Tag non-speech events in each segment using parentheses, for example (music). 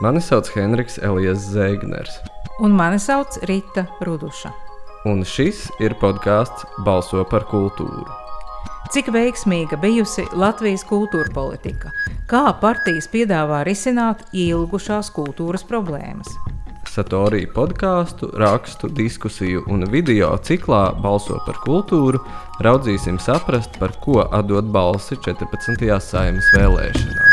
Mani sauc Henriks Elijas Zēgners. Un mani sauc Rīta Ruduša. Un šis ir podkāsts Balso par kultūru. Cik veiksmīga bijusi Latvijas kultūra politika? Kā partijas piedāvā risināt ilgušās kultūras problēmas? Satorija podkāstu, rakstu, diskusiju un video ciklā Balso par kultūru raudzīsim saprast, par ko atdot balsi 14. saimnes vēlēšanās.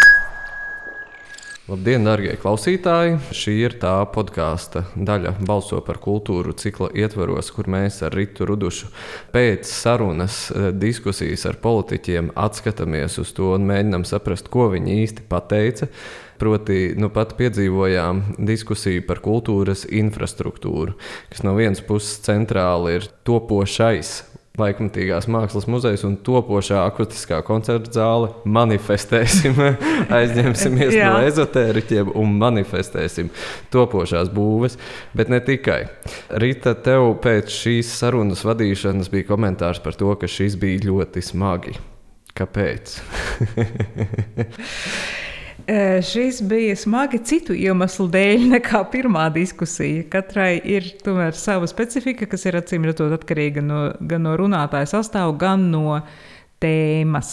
Labdien, darbie klausītāji! Šī ir tā podkāsta daļa, balso par kultūru cikla ietvaros, kur mēs ar Ritu Rudušu pēc sarunas, eh, diskusijas ar politiķiem atskatāmies uz to un mēģinām saprast, ko viņi īsti pateica. Proti, nu pat piedzīvojām diskusiju par kultūras infrastruktūru, kas no vienas puses centrāli ir topošais laikmatīgās mākslas muzejs un topošā akustiskā koncerta zāle. Manifestēsim, (laughs) aizņemsimies no ezotēriķiem un manifestēsim topošās būves. Bet ne tikai. Rīta, tev pēc šīs sarunas vadīšanas bija komentārs par to, ka šis bija ļoti smagi. Kāpēc? (laughs) Šis bija smagi citu iemeslu dēļ nekā pirmā diskusija. Katrai ir tomēr sava specifika, kas ir acīm redzot atkarīga no, gan no runātāja sastāvā, gan no tēmas.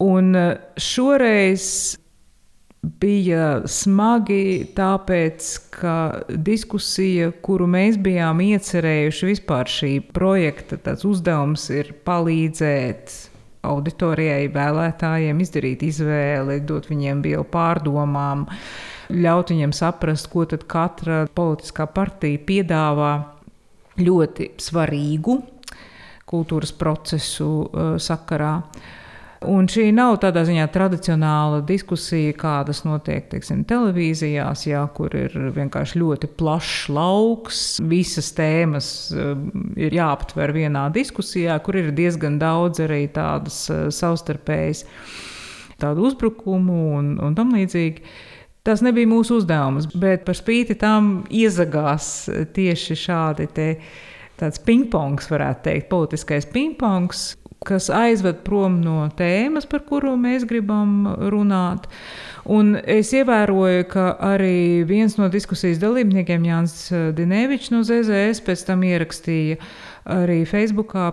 Un šoreiz bija smagi, tāpēc, ka diskusija, kuru mēs bijām iecerējuši, vispār šī projekta uzdevums ir palīdzēt auditorijai, vēlētājiem izdarīt izvēli, dot viņiem vielu pārdomām, ļaut viņiem saprast, ko katra politiskā partija piedāvā ļoti svarīgu kultūras procesu uh, sakarā. Un šī nav tādā ziņā tradicionāla diskusija, kādas notiek teiksim, televīzijās, jā, kur ir vienkārši ļoti plašs lauks. Visas tēmas um, ir jāaptver vienā diskusijā, kur ir diezgan daudz arī tādas uh, savstarpējas tādu uzbrukumu un, un tam līdzīgi. Tas nebija mūsu uzdevums, bet par spīti tam iezagās tieši šādi tāds pingpongs, varētu teikt, politiskais pingpongs, kas aizved prom no tēmas, par kuru mēs gribam runāt. Un es ievēroju, ka arī viens no diskusijas dalībniekiem, Jānis Dinevičs no ZZS, pēc tam ierakstīja arī Facebookā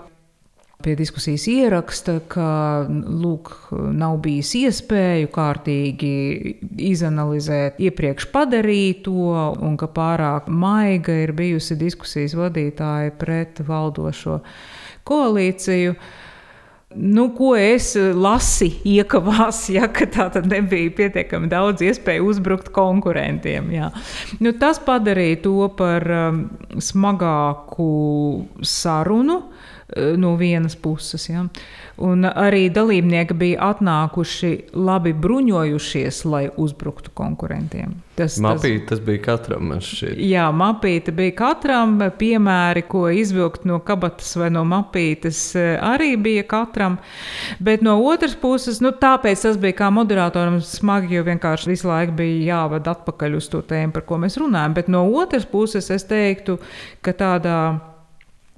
pie diskusijas ieraksta, ka lūk, nav bijis iespēju kārtīgi izanalizēt iepriekš padarīto, un ka pārāk maiga ir bijusi diskusijas vadītāja pret valdošo koalīciju. Nu, ko es lasu, iekavās, (laughs) ja tā tad nebija pietiekami daudz iespēju uzbrukt konkurentiem. Jā. Nu, tas padarīja to par um, smagāku sarunu. Eh, no vienas puses. Ja. Un arī dalībnieki bija atnākuši labi bruņojušies, lai uzbruktu konkurentiem. Tas, mapīte, tas, tas bija katram. Jā, mapīte bija katram. Piemēri, ko izvilkt no kabatas vai no mapītes, eh, arī bija katram. Bet no otras puses, nu, tāpēc tas bija kā moderatoram smagi, jo vienkārši visu laiku bija jāved atpakaļ uz to tēmu, par ko mēs runājam. Bet no otras puses, es teiktu, ka tādā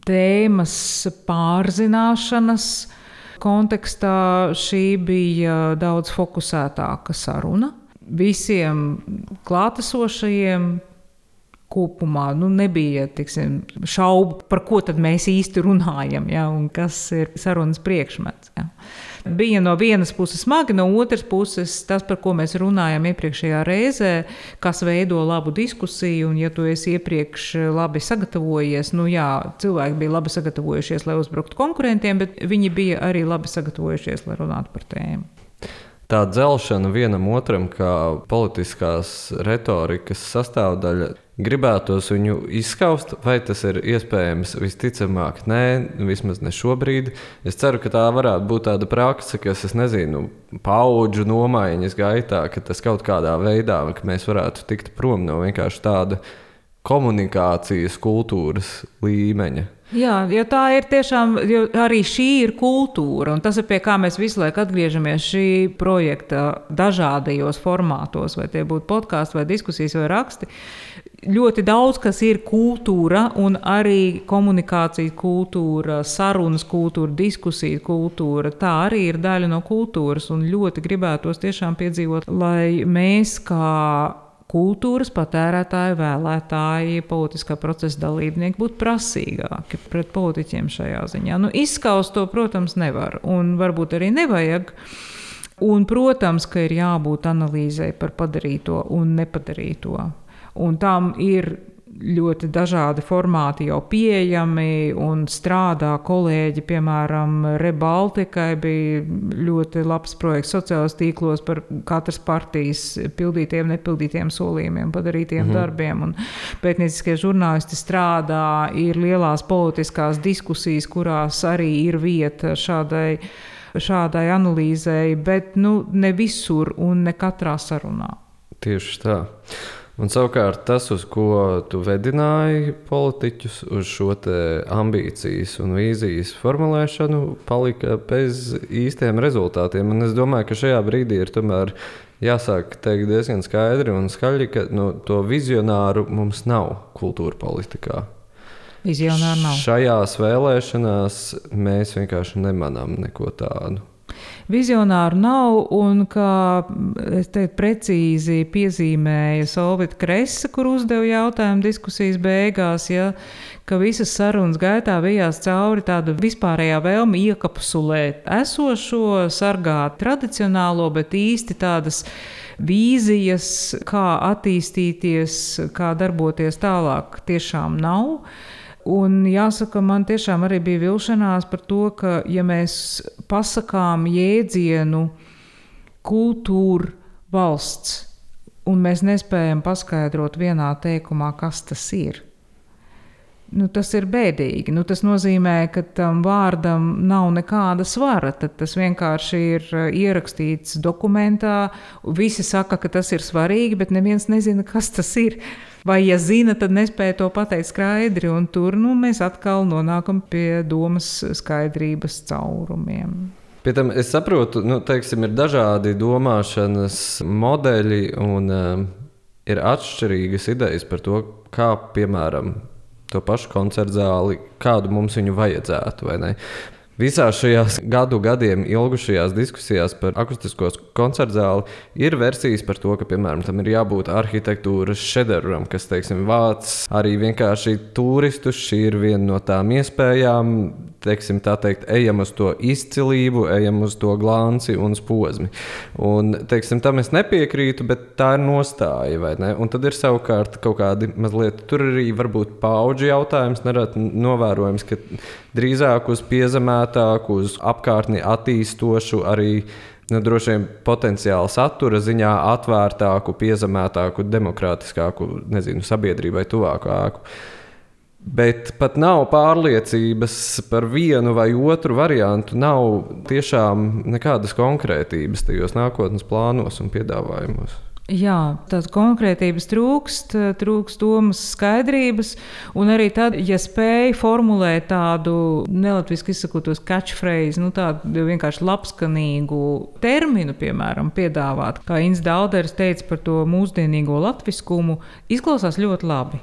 tēmas pārzināšanas kontekstā šī bija daudz fokusētāka saruna. Visiem klātesošajiem kopumā nu, nebija tiksim, šaubu, par ko mēs īsti runājam, ja, un kas ir sarunas priekšmets. Ja bija no vienas puses smagi, no otras puses tas, par ko mēs runājām iepriekšējā reizē, kas veido labu diskusiju. Un, ja tu esi iepriekš labi sagatavojies, nu jā, cilvēki bija labi sagatavojušies, lai uzbruktu konkurentiem, bet viņi bija arī labi sagatavojušies, lai runātu par tēmu tā dzelšana vienam otram, kā politiskās retorikas sastāvdaļa, gribētos viņu izskaust, vai tas ir iespējams? Visticamāk, nē, vismaz ne šobrīd. Es ceru, ka tā varētu būt tāda praksa, kas, es nezinu, paudžu nomaiņas gaitā, ka tas kaut kādā veidā, ka mēs varētu tikt prom no vienkārši tāda komunikācijas kultūras līmeņa. Jā, jo tā ir tiešām, arī šī ir kultūra, un tas ir pie kā mēs visu laiku atgriežamies šī projekta dažādajos formātos, vai tie būtu podkāsti, vai diskusijas, vai raksti. Ļoti daudz kas ir kultūra, un arī komunikācija kultūra, sarunas kultūra, diskusija kultūra. Tā arī ir daļa no kultūras, un ļoti gribētos tiešām piedzīvot, lai mēs kā kultūras patērētāji, vēlētāji, politiskā procesa dalībnieki būtu prasīgāki pret politiķiem šajā ziņā. Nu, izskaust to, protams, nevar, un varbūt arī nevajag. Un, protams, ka ir jābūt analīzei par padarīto un nepadarīto. Un tam ir ļoti dažādi formāti jau pieejami un strādā kolēģi. Piemēram, Rebaltikai bija ļoti labs projekts sociālajos tīklos par katras partijas pildītiem, nepildītiem solījumiem, padarītiem mhm. darbiem. Un pētnieciskie žurnālisti strādā, ir lielās politiskās diskusijas, kurās arī ir vieta šādai. Šādai analīzei, bet nu, ne visur un ne katrā sarunā. Tieši tā. Un savukārt tas, uz ko tu vedināji politiķus, uz šo ambīcijas un vīzijas formulēšanu, palika bez īstiem rezultātiem. Un es domāju, ka šajā brīdī ir tomēr jāsāk teikt diezgan skaidri un skaļi, ka nu, to vizionāru mums nav kultūra politikā. Vizionāru nav. Šajās vēlēšanās mēs vienkārši nemanām neko tādu. Vizionāru nav, un kā te precīzi piezīmēju Solvita Kresa, kur uzdeva jautājumu diskusijas beigās, ja, ka visas sarunas gaitā bijās cauri tādu vispārējā vēlmi iekapsulēt esošo, sargāt tradicionālo, bet īsti tādas vīzijas, kā attīstīties, kā darboties tālāk, tiešām nav. Un jāsaka, man tiešām arī bija vilšanās par to, ka, ja mēs pasakām jēdzienu kultūra valsts, un mēs nespējam paskaidrot vienā teikumā, kas tas ir, nu, tas ir bēdīgi. Nu, tas nozīmē, ka tam vārdam nav nekāda svara. Tad tas vienkārši ir uh, ierakstīts dokumentā. Visi saka, ka tas ir svarīgi, bet neviens nezina, kas tas ir. Vai, ja zina, tad nespēja to pateikt skaidri, tur nu, mēs atkal nonākam pie domas skaidrības caurumiem. Pie tam es saprotu, ka nu, ir dažādi domāšanas modeļi un um, ir atšķirīgas idejas par to, kā piemēram to pašu koncertu zāli, kādu mums viņu vajadzētu. Visās šajās gadu gadiem ilgušajās diskusijās par akustisko koncertu zāli ir versijas par to, ka, piemēram, tam ir jābūt arhitektūras šedevram, kas, teiksim, vāc arī vienkārši turistus. Šī ir viena no tām iespējām, teiksim, tā teikt, ejam uz to izcilību, ejam uz to glanci un posmu. Un, teiksim, tam es nepiekrītu, bet tā ir nostāja, vai ne? Un tad ir savukārt kaut kādi mazliet, tur arī varbūt paudžu jautājums, nereti novērojams, ka drīzāk uz piezemētāku, uz apkārtni attīstošu arī nu, droši vien potenciāli satura ziņā atvērtāku, piezemētāku, demokrātiskāku, nezinu, sabiedrībai tuvāku ēku. Bet pat nav pārliecības par vienu vai otru variantu. Nav tiešām nekādas konkrētības tajos nākotnes plānos un piedāvājumos. Jā, tādas konkrētības trūkst, trūkst domas skaidrības, un arī tad, ja spēj formulēt tādu nelatviski izsakotos catchphrase, nu tādu vienkārši labskanīgu terminu, piemēram, piedāvāt, kā Inns Dalders teica par to mūsdienīgo latviskumu, izklausās ļoti labi.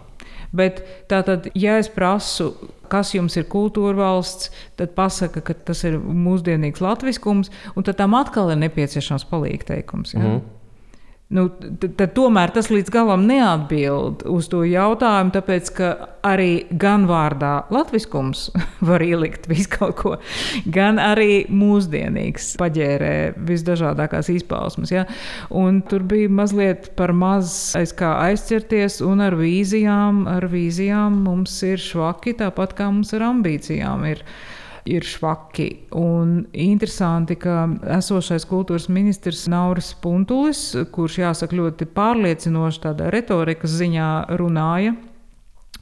Bet tātad, ja es prasu, kas jums ir kultūra valsts, tad pasaka, ka tas ir mūsdienīgs latviskums, un tad tam atkal ir nepieciešams palīgteikums. Ja? Mm. Nu, tad tomēr tas līdz galam neatbild uz to jautājumu, tāpēc ka arī gan vārdā latviskums (laughs) var ielikt visu kaut ko, gan arī mūsdienīgs paģērē visdažādākās izpausmes. Ja? Un tur bija mazliet par maz aiz kā aizķerties, un ar vīzijām, ar vīzijām mums ir švaki, tāpat kā mums ar ambīcijām ir ir švaki. Un interesanti, ka esošais kultūras ministrs Nauris Puntulis, kurš jāsaka ļoti pārliecinoši tādā retorikas ziņā runāja,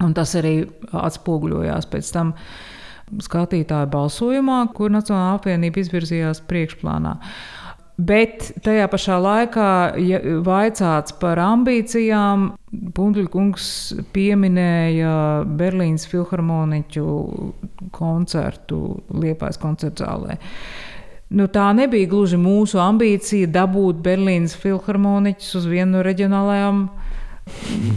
un tas arī atspoguļojās pēc tam skatītāju balsojumā, kur Nacionāla apvienība izvirzījās priekšplānā. Bet tajā pašā laikā, ja vaicāts par ambīcijām, Punkuļkungs pieminēja Berlīnas filharmoniķu koncertu Liepājas koncertu zālē. Nu, tā nebija gluži mūsu ambīcija dabūt Berlīnas filharmoniķus uz vienu no reģionālajām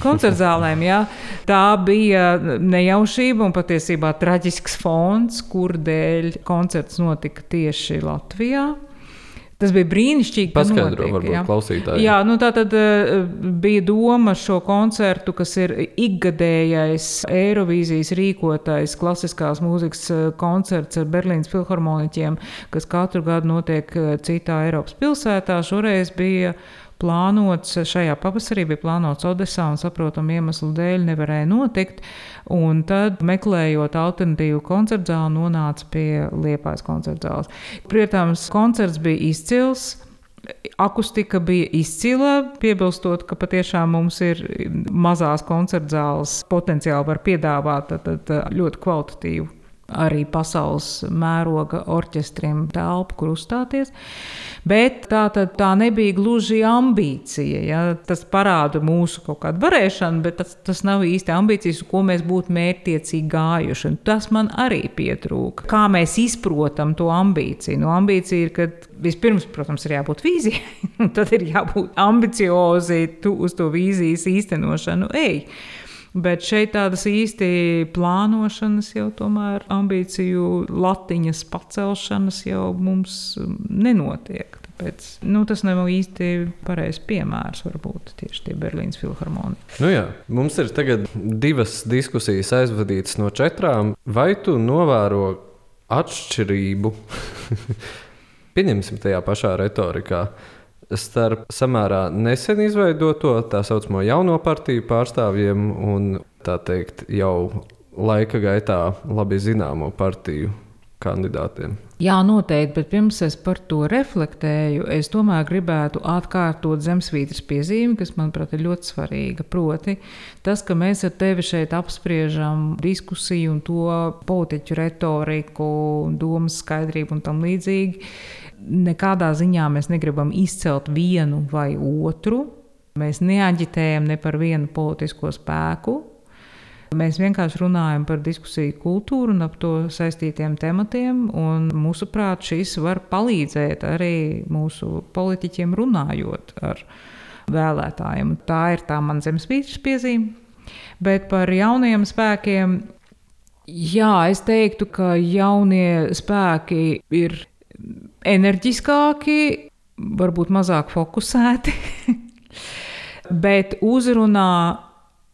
koncertzālēm. Ja? Tā bija nejaušība un patiesībā traģisks fons, kur dēļ koncerts notika tieši Latvijā. Tas bija brīnišķīgi. ka Paskaidro, notika, varbūt jā. klausītājiem. Jā, nu tā tad eh, bija doma šo koncertu, kas ir ikgadējais Eirovīzijas rīkotais klasiskās mūzikas eh, koncerts ar Berlīnas filharmoniķiem, kas katru gadu notiek eh, citā Eiropas pilsētā. Šoreiz bija plānots šajā pavasarī, bija plānots Odesā un saprotamu iemeslu dēļ nevarēja notikt. Un tad, meklējot alternatīvu koncertu zāli, nonāca pie Liepājas koncerta zāles. Protams, koncerts bija izcils. Akustika bija izcila, piebilstot, ka patiešām mums ir mazās koncerta zāles potenciāli var piedāvāt tad, tad, ļoti kvalitatīvu arī pasaules mēroga orķestriem telpu, kur uzstāties. Bet tā, tad, tā nebija gluži ambīcija. Ja? Tas parāda mūsu kaut kādu varēšanu, bet tas, tas nav īsti ambīcijas, ko mēs būtu mērķtiecīgi gājuši. Un tas man arī pietrūka. Kā mēs izprotam to ambīciju? No ambīcija ir, ka vispirms, protams, ir jābūt vīzijai, (laughs) un tad ir jābūt ambiciozi tu uz to vīzijas īstenošanu. Ej! Bet šeit tādas īsti plānošanas, jau tomēr ambīciju latiņas pacelšanas jau mums um, nenotiek. Tāpēc nu, tas nav īsti pareizs piemērs, varbūt tieši tie Berlīnas filharmonija. Nu jā, mums ir tagad divas diskusijas aizvadītas no četrām. Vai tu novēro atšķirību? (laughs) Pieņemsim tajā pašā retorikā starp samērā nesen izveidoto tā saucamo jauno partiju pārstāvjiem un tā teikt jau laika gaitā labi zināmo partiju kandidātiem. Jā, noteikti, bet pirms es par to reflektēju, es tomēr gribētu atkārtot zemesvītras piezīmi, kas, manuprāt, ir ļoti svarīga. Proti, tas, ka mēs ar tevi šeit apspriežam diskusiju un to politiķu retoriku, domas skaidrību un tam līdzīgi nekādā ziņā mēs negribam izcelt vienu vai otru. Mēs neaģitējam ne par vienu politisko spēku. Mēs vienkārši runājam par diskusiju kultūru un ap to saistītiem tematiem. Mūsuprāt, šis var palīdzēt arī mūsu politiķiem runājot ar vēlētājiem. Tā ir tā man zemesvītras piezīme. Bet par jauniem spēkiem, jā, es teiktu, ka jaunie spēki ir enerģiskāki, varbūt mazāk fokusēti, (laughs) bet uzrunā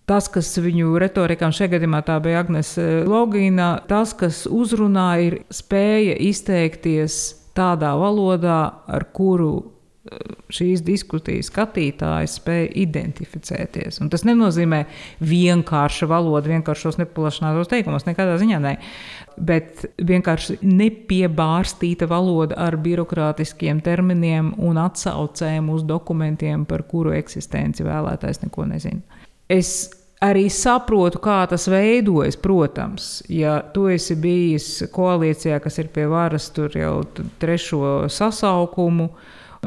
tas, kas viņu retorikā, un šajā gadījumā tā bija Agnēs Logīna, tas, kas uzrunā, ir spēja izteikties tādā valodā, ar kuru šīs diskusijas skatītājs spēja identificēties. Un tas nenozīmē vienkārša valoda, vienkāršos neplašinātos teikumos, nekādā ziņā ne. Bet vienkārši nepiebārstīta valoda ar birokrātiskiem terminiem un atsaucēm uz dokumentiem, par kuru eksistenci vēlētājs neko nezina. Es arī saprotu, kā tas veidojas. Protams, ja tu esi bijis koalīcijā, kas ir pie varas jau trešo sasaukumu,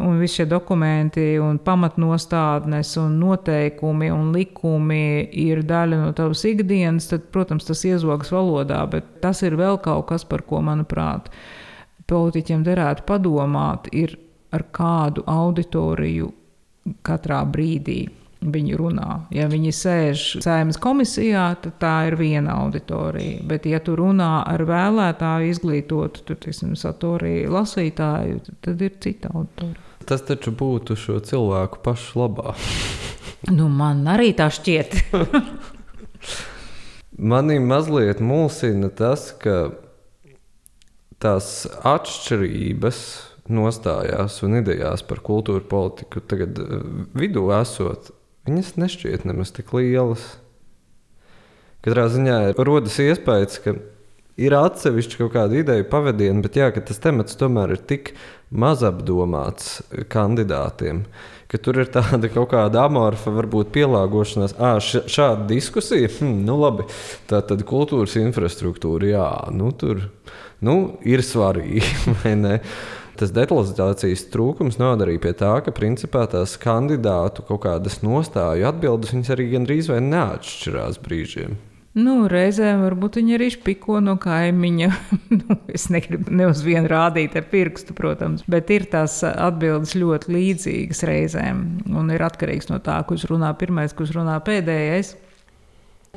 Un visi šie dokumenti, un pamatnostādnes, un noteikumi un likumi ir daļa no tavas ikdienas, tad, protams, tas iezogas valodā, bet tas ir vēl kaut kas, par ko, manuprāt, politiķiem derētu padomāt, ir ar kādu auditoriju katrā brīdī viņi runā. Ja viņi sēž saimnes komisijā, tad tā ir viena auditorija. Bet, ja tu runā ar vēlētāju, izglītotu, tur, teiksim, satoriju lasītāju, tad ir cita auditorija. Tas taču būtu šo cilvēku pašu labā. (laughs) nu, man arī tā šķiet. (laughs) Manī mazliet mulsina tas, ka tās atšķirības nostājās un idejās par kultūru politiku tagad eh, vidū esot, viņas nešķiet nemaz tik lielas. Katrā ziņā rodas iespējas, ka ir atsevišķi kaut kāda ideja pavadiena, bet jā, tas temats tomēr ir tik mazapdomāts kandidātiem. Tur ir tāda kaut kāda amorfa, varbūt pielāgošanās. À, šāda diskusija, hm, nu labi, tā tad kultūras infrastruktūra, jā, nu tur nu, ir svarīgi, (laughs) vai ne? Tas detalizācijas trūkums arī pie tā, ka principā tās kandidātu kaut kādas nostāju atbildes arī gandrīz vai neatšķirās brīžiem. Nu, reizēm varbūt viņi arī spiko no kaimiņa. (laughs) nu, es negribu ne uz vienu rādīt ar pirkstu, protams, bet ir tās atbildes ļoti līdzīgas reizēm. Un ir atkarīgs no tā, kurš runā pirmais, kurš runā pēdējais.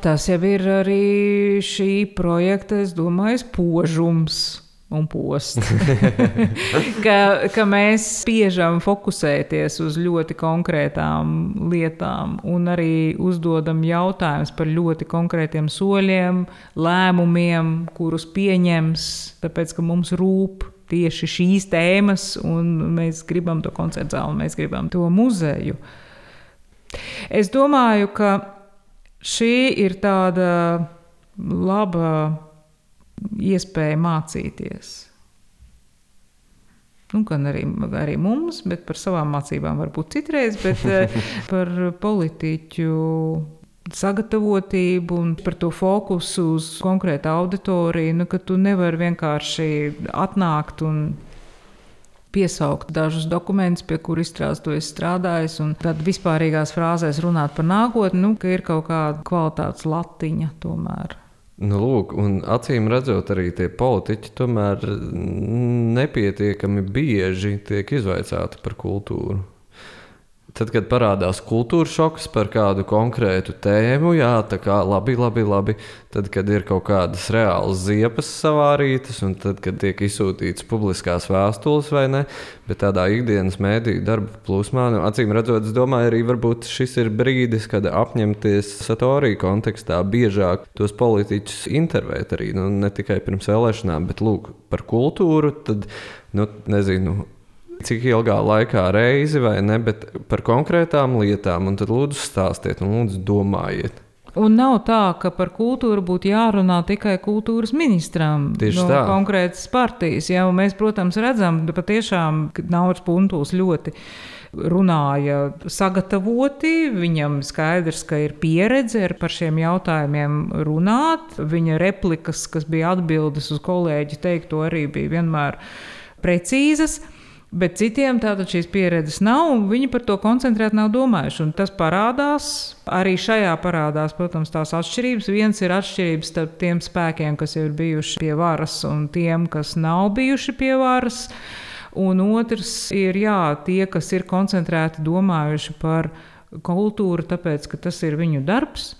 Tas jau ir arī šī projekta, es domāju, požums. Un post. (laughs) ka, ka mēs spiežam fokusēties uz ļoti konkrētām lietām un arī uzdodam jautājumus par ļoti konkrētiem soļiem, lēmumiem, kurus pieņems, tāpēc ka mums rūp tieši šīs tēmas, un mēs gribam to koncertu zāli, mēs gribam to muzeju. Es domāju, ka šī ir tāda laba iespēja mācīties. Nu, gan arī, arī mums, bet par savām mācībām varbūt citreiz, bet eh, (laughs) par politiķu sagatavotību un par to fokusu uz konkrētu auditoriju, nu, ka tu nevari vienkārši atnākt un piesaukt dažus dokumentus, pie kuriem izstrādes tu esi strādājis, un tad vispārīgās frāzēs runāt par nākotni, nu, ka ir kaut kāda kvalitātes latiņa tomēr. Nu, lūk, un acīm redzot, arī tie politiķi tomēr nepietiekami bieži tiek izvaicāti par kultūru. Tad, kad parādās kultūras šoks par kādu konkrētu tēmu, jā, tā kā labi, labi, labi. Tad, kad ir kaut kādas reālas ziepas savārītas, un tad, kad tiek izsūtīts publiskās vēstules vai ne, bet tādā ikdienas mēdīju darba plūsmā, nu, acīm redzot, es domāju, arī varbūt šis ir brīdis, kad apņemties satoriju kontekstā biežāk tos politiķus intervēt arī, nu, ne tikai pirms vēlēšanām, bet lūk, par kultūru, tad, nu, nezinu cik ilgā laikā reizi vai ne, bet par konkrētām lietām. Un tad lūdzu stāstiet, un lūdzu domājiet. Un nav tā, ka par kultūru būtu jārunā tikai kultūras ministram Tieši no tā. konkrētas partijas. Ja, mēs, protams, redzam, ka patiešām Nauris Puntos ļoti runāja sagatavoti. Viņam skaidrs, ka ir pieredze par šiem jautājumiem runāt. Viņa replikas, kas bija atbildes uz kolēģi teikto, arī bija vienmēr precīzas. Bet citiem tātad šīs pieredzes nav, un viņi par to koncentrēti nav domājuši. Un tas parādās, arī šajā parādās, protams, tās atšķirības. Viens ir atšķirības starp tiem spēkiem, kas ir bijuši pie varas, un tiem, kas nav bijuši pie varas. Un otrs ir jā, tie, kas ir koncentrēti domājuši par kultūru, tāpēc ka tas ir viņu darbs,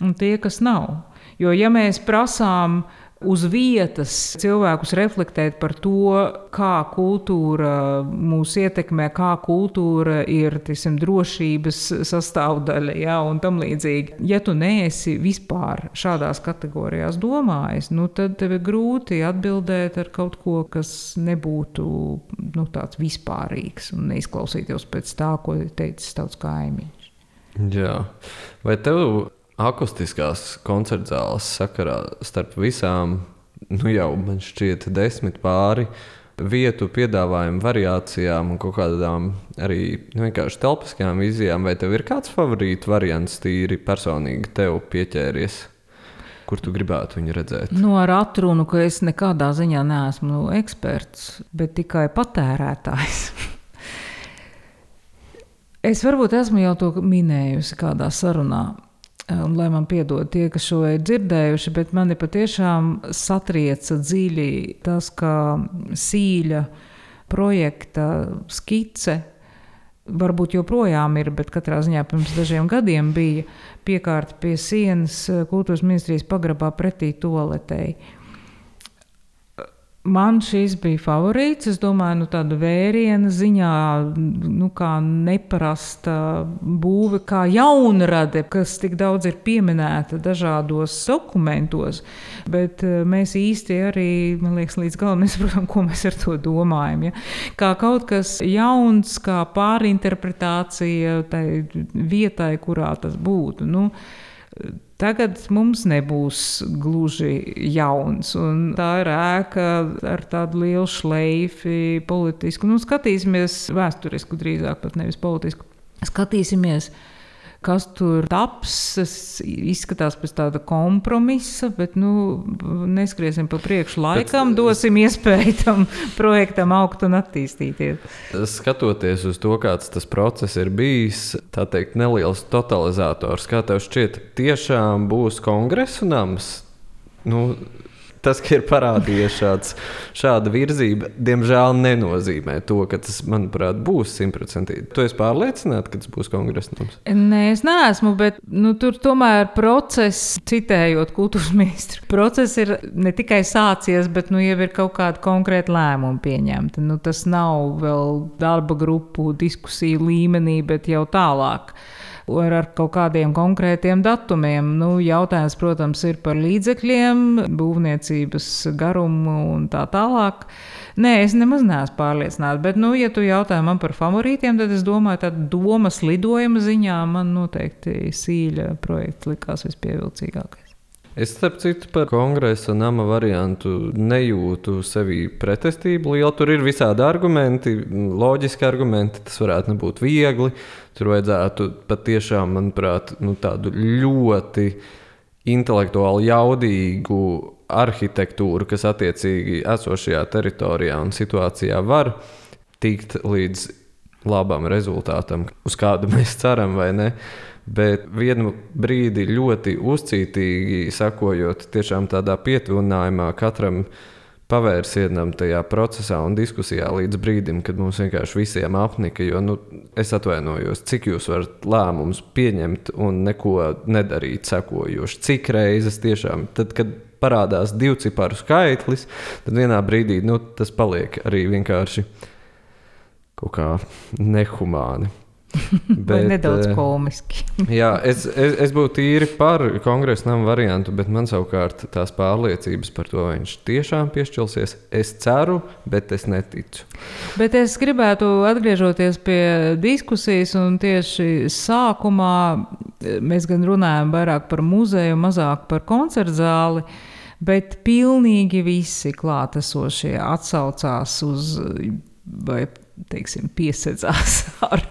un tie, kas nav. Jo ja mēs prasām, uz vietas cilvēkus reflektēt par to, kā kultūra mūs ietekmē, kā kultūra ir tisim, drošības sastāvdaļa ja, un tam līdzīgi. Ja tu neesi vispār šādās kategorijās domājis, nu, tad tev ir grūti atbildēt ar kaut ko, kas nebūtu nu, tāds vispārīgs un neizklausīties pēc tā, ko teicis tavs kaimiņš. Jā. Vai tev akustiskās koncerta zāles sakarā starp visām, nu jau man šķiet, desmit pāri vietu piedāvājumu variācijām un kaut kādām arī vienkārši telpiskajām vizijām, vai tev ir kāds favorīts variants, tīri personīgi tev pieķēries? Kur tu gribētu viņu redzēt? Nu, ar atrunu, ka es nekādā ziņā neesmu eksperts, bet tikai patērētājs. (laughs) es varbūt esmu jau to minējusi kādā sarunā. Un, lai man piedod tie, kas šo ir dzirdējuši, bet mani patiešām satrieca dziļi tas, ka sīļa projekta skice varbūt joprojām ir, bet katrā ziņā pirms dažiem gadiem bija piekārta pie sienas kultūras ministrijas pagrabā pretī toaletei. Man šis bija favorīts. Es domāju, nu, tāda vēriena ziņā, nu, kā neparasta būve, kā jaunrade, kas tik daudz ir pieminēta dažādos dokumentos. Bet eh, mēs īsti arī, man liekas, līdz galam nesaprotam, ko mēs ar to domājam. Ja? Kā kaut kas jauns, kā pārinterpretācija tai vietai, kurā tas būtu. Nu, Tagad mums nebūs gluži jauns, un tā ir ēka ar tādu lielu šleifu, politisku. Nu, skatīsimies vēsturisku, drīzāk pat nevis politisku. Skatīsimies, kas tur taps. Tas izskatās pēc tāda kompromisa, bet nu, neskriesim pa priekšu laikam, bet, dosim iespēju tam projektam augt un attīstīties. Skatoties uz to, kāds tas process ir bijis, tā teikt, neliels totalizators, kā tev šķiet, tiešām būs kongresa nams? Nu, tas, ka ir parādījies šāds, šāda virzība, diemžēl nenozīmē to, ka tas, manuprāt, būs simtprocentīgi. Tu esi pārliecināts, ka tas būs kongresnams? Nē, es neesmu, bet nu, tur tomēr process, citējot kultūras (laughs) ministru, process ir ne tikai sācies, bet nu, jau ir kaut kāda konkrēta lēmuma pieņemta. Nu, tas nav vēl darba grupu diskusiju līmenī, bet jau tālāk ar, ar kaut kādiem konkrētiem datumiem. Nu, jautājums, protams, ir par līdzekļiem, būvniecības garumu un tā tālāk. Nē, es nemaz neesmu pārliecināta, bet, nu, ja tu jautā man par favorītiem, tad es domāju, ka domas lidojuma ziņā man noteikti sīļa projekts likās vispievilcīgākais. Es, starp citu, par kongresa nama variantu nejūtu sevī pretestību. Liela tur ir visādi argumenti, loģiski argumenti. Tas varētu nebūt viegli. Tur vajadzētu patiešām, manuprāt, nu, tādu ļoti intelektuāli jaudīgu arhitektūru, kas attiecīgi esošajā teritorijā un situācijā var tikt līdz labam rezultātam, uz kādu (laughs) mēs ceram vai ne. Bet vienu brīdi ļoti uzcītīgi sakojot, tiešām tādā pietuvinājumā katram pavērsienam tajā procesā un diskusijā līdz brīdim, kad mums vienkārši visiem apnika. Jo nu, es atvainojos, cik jūs varat lēmumus pieņemt un neko nedarīt sekojoši. Cik reizes tiešām, tad, kad parādās divu ciparu skaitlis, tad vienā brīdī nu, tas paliek arī vienkārši kaut kā nehumāni. (laughs) Bet, nedaudz eh, komiski. (laughs) jā, es, es, es būtu īri par kongresa nama variantu, bet man savukārt tās pārliecības par to, vai viņš tiešām piešķilsies, es ceru, bet es neticu. Bet es gribētu atgriežoties pie diskusijas, un tieši sākumā eh, mēs gan runājam vairāk par muzeju, mazāk par koncertu zāli. Bet pilnīgi visi klātesošie atsaucās uz vai teiksim, piesedzās (laughs) ar,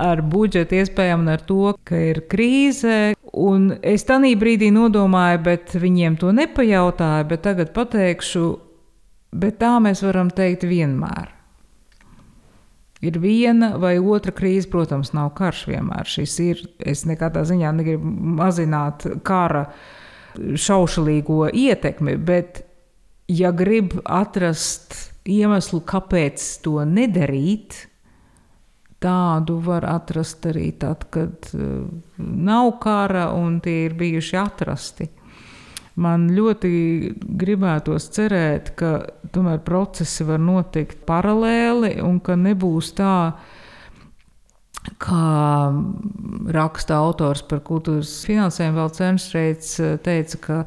ar budžeta iespējām un ar to, ka ir krīze. Un es tajā brīdī nodomāju, bet viņiem to nepajautāju, bet tagad pateikšu, bet tā mēs varam teikt vienmēr. Ir viena vai otra krīze, protams, nav karš vienmēr. Šis ir, es nekādā ziņā negribu mazināt kara šaušalīgo ietekmi, bet ja grib atrast iemeslu, kāpēc to nedarīt, tādu var atrast arī tad, kad uh, nav kara un tie ir bijuši atrasti. Man ļoti gribētos cerēt, ka tomēr procesi var notikt paralēli un ka nebūs tā, kā raksta autors par kultūras finansējumu, vēl Cenšreits uh, teica, ka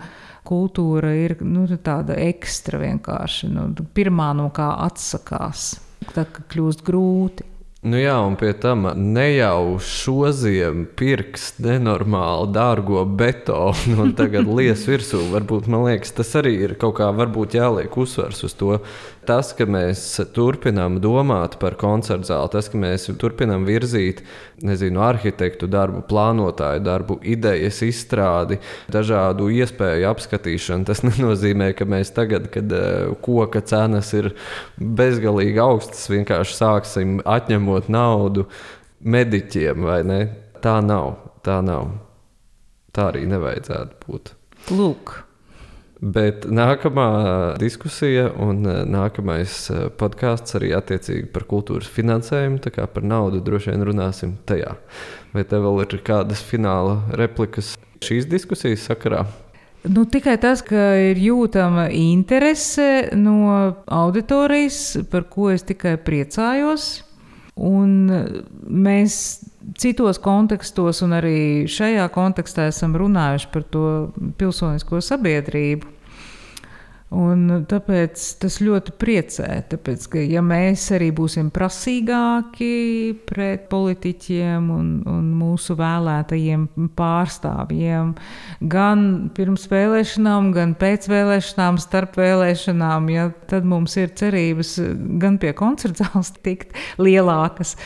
kultūra ir nu, tāda ekstra vienkārši. Nu, pirmā no kā atsakās, tad, kļūst grūti. Nu jā, un pie tam ne jau šoziem pirks nenormāli dārgo betonu un tagad lies virsū. Varbūt man liekas, tas arī ir kaut kā jāliek uzsvars uz to tas, ka mēs turpinām domāt par koncertu zāli, tas, ka mēs turpinām virzīt nezinu, arhitektu darbu, plānotāju darbu, idejas izstrādi, dažādu iespēju apskatīšanu, tas (laughs) nenozīmē, ka mēs tagad, kad uh, koka cenas ir bezgalīgi augstas, vienkārši sāksim atņemot naudu mediķiem? Tā nav. Tā nav. Tā arī nevajadzētu būt. Lūk. Bet nākamā diskusija un e, nākamais e, podkāsts arī attiecīgi par kultūras finansējumu, tā kā par naudu droši vien runāsim tajā. Vai tev vēl ir kādas fināla replikas šīs diskusijas sakarā? Nu, tikai tas, ka ir jūtama interese no auditorijas, par ko es tikai priecājos. Un mēs citos kontekstos, un arī šajā kontekstā esam runājuši par to pilsonisko sabiedrību. Un tāpēc tas ļoti priecē. Tāpēc, ka, ja mēs arī būsim prasīgāki pret politiķiem un, un mūsu vēlētajiem pārstāvjiem, gan pirms vēlēšanām, gan pēc vēlēšanām, starp vēlēšanām, ja, tad mums ir cerības gan pie koncertzāles tikt lielākas,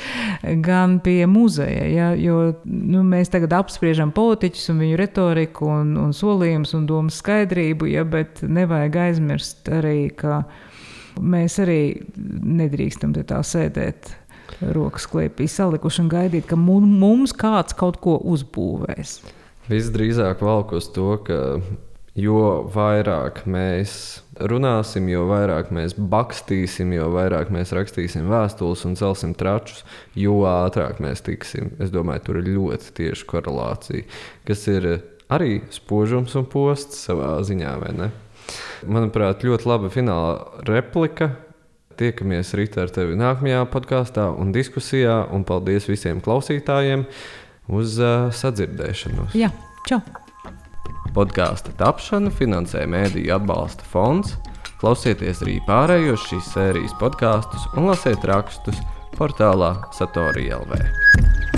gan pie muzeja. Ja, jo nu, mēs tagad apspriežam politiķus un viņu retoriku un, un solījumus un domu skaidrību, ja, bet nevajag aizmirst aizmirst arī, ka mēs arī nedrīkstam te tā sēdēt rokas klēpī salikuši un gaidīt, ka mums kāds kaut ko uzbūvēs. Visdrīzāk valk uz to, ka jo vairāk mēs runāsim, jo vairāk mēs bakstīsim, jo vairāk mēs rakstīsim vēstules un celsim tračus, jo ātrāk mēs tiksim. Es domāju, tur ir ļoti tieša korelācija, kas ir arī spožums un posts savā ziņā, vai ne? Manuprāt, ļoti laba fināla replika. Tiekamies rīt ar tevi nākamajā podkāstā un diskusijā, un paldies visiem klausītājiem uz uh, sadzirdēšanos. Jā, čau! Podkāstu tapšanu finansē Mēdīļu atbalsta fonds. Klausieties arī pārējos šīs sērijas podkāstus un lasiet rakstus portālā Satorija LV.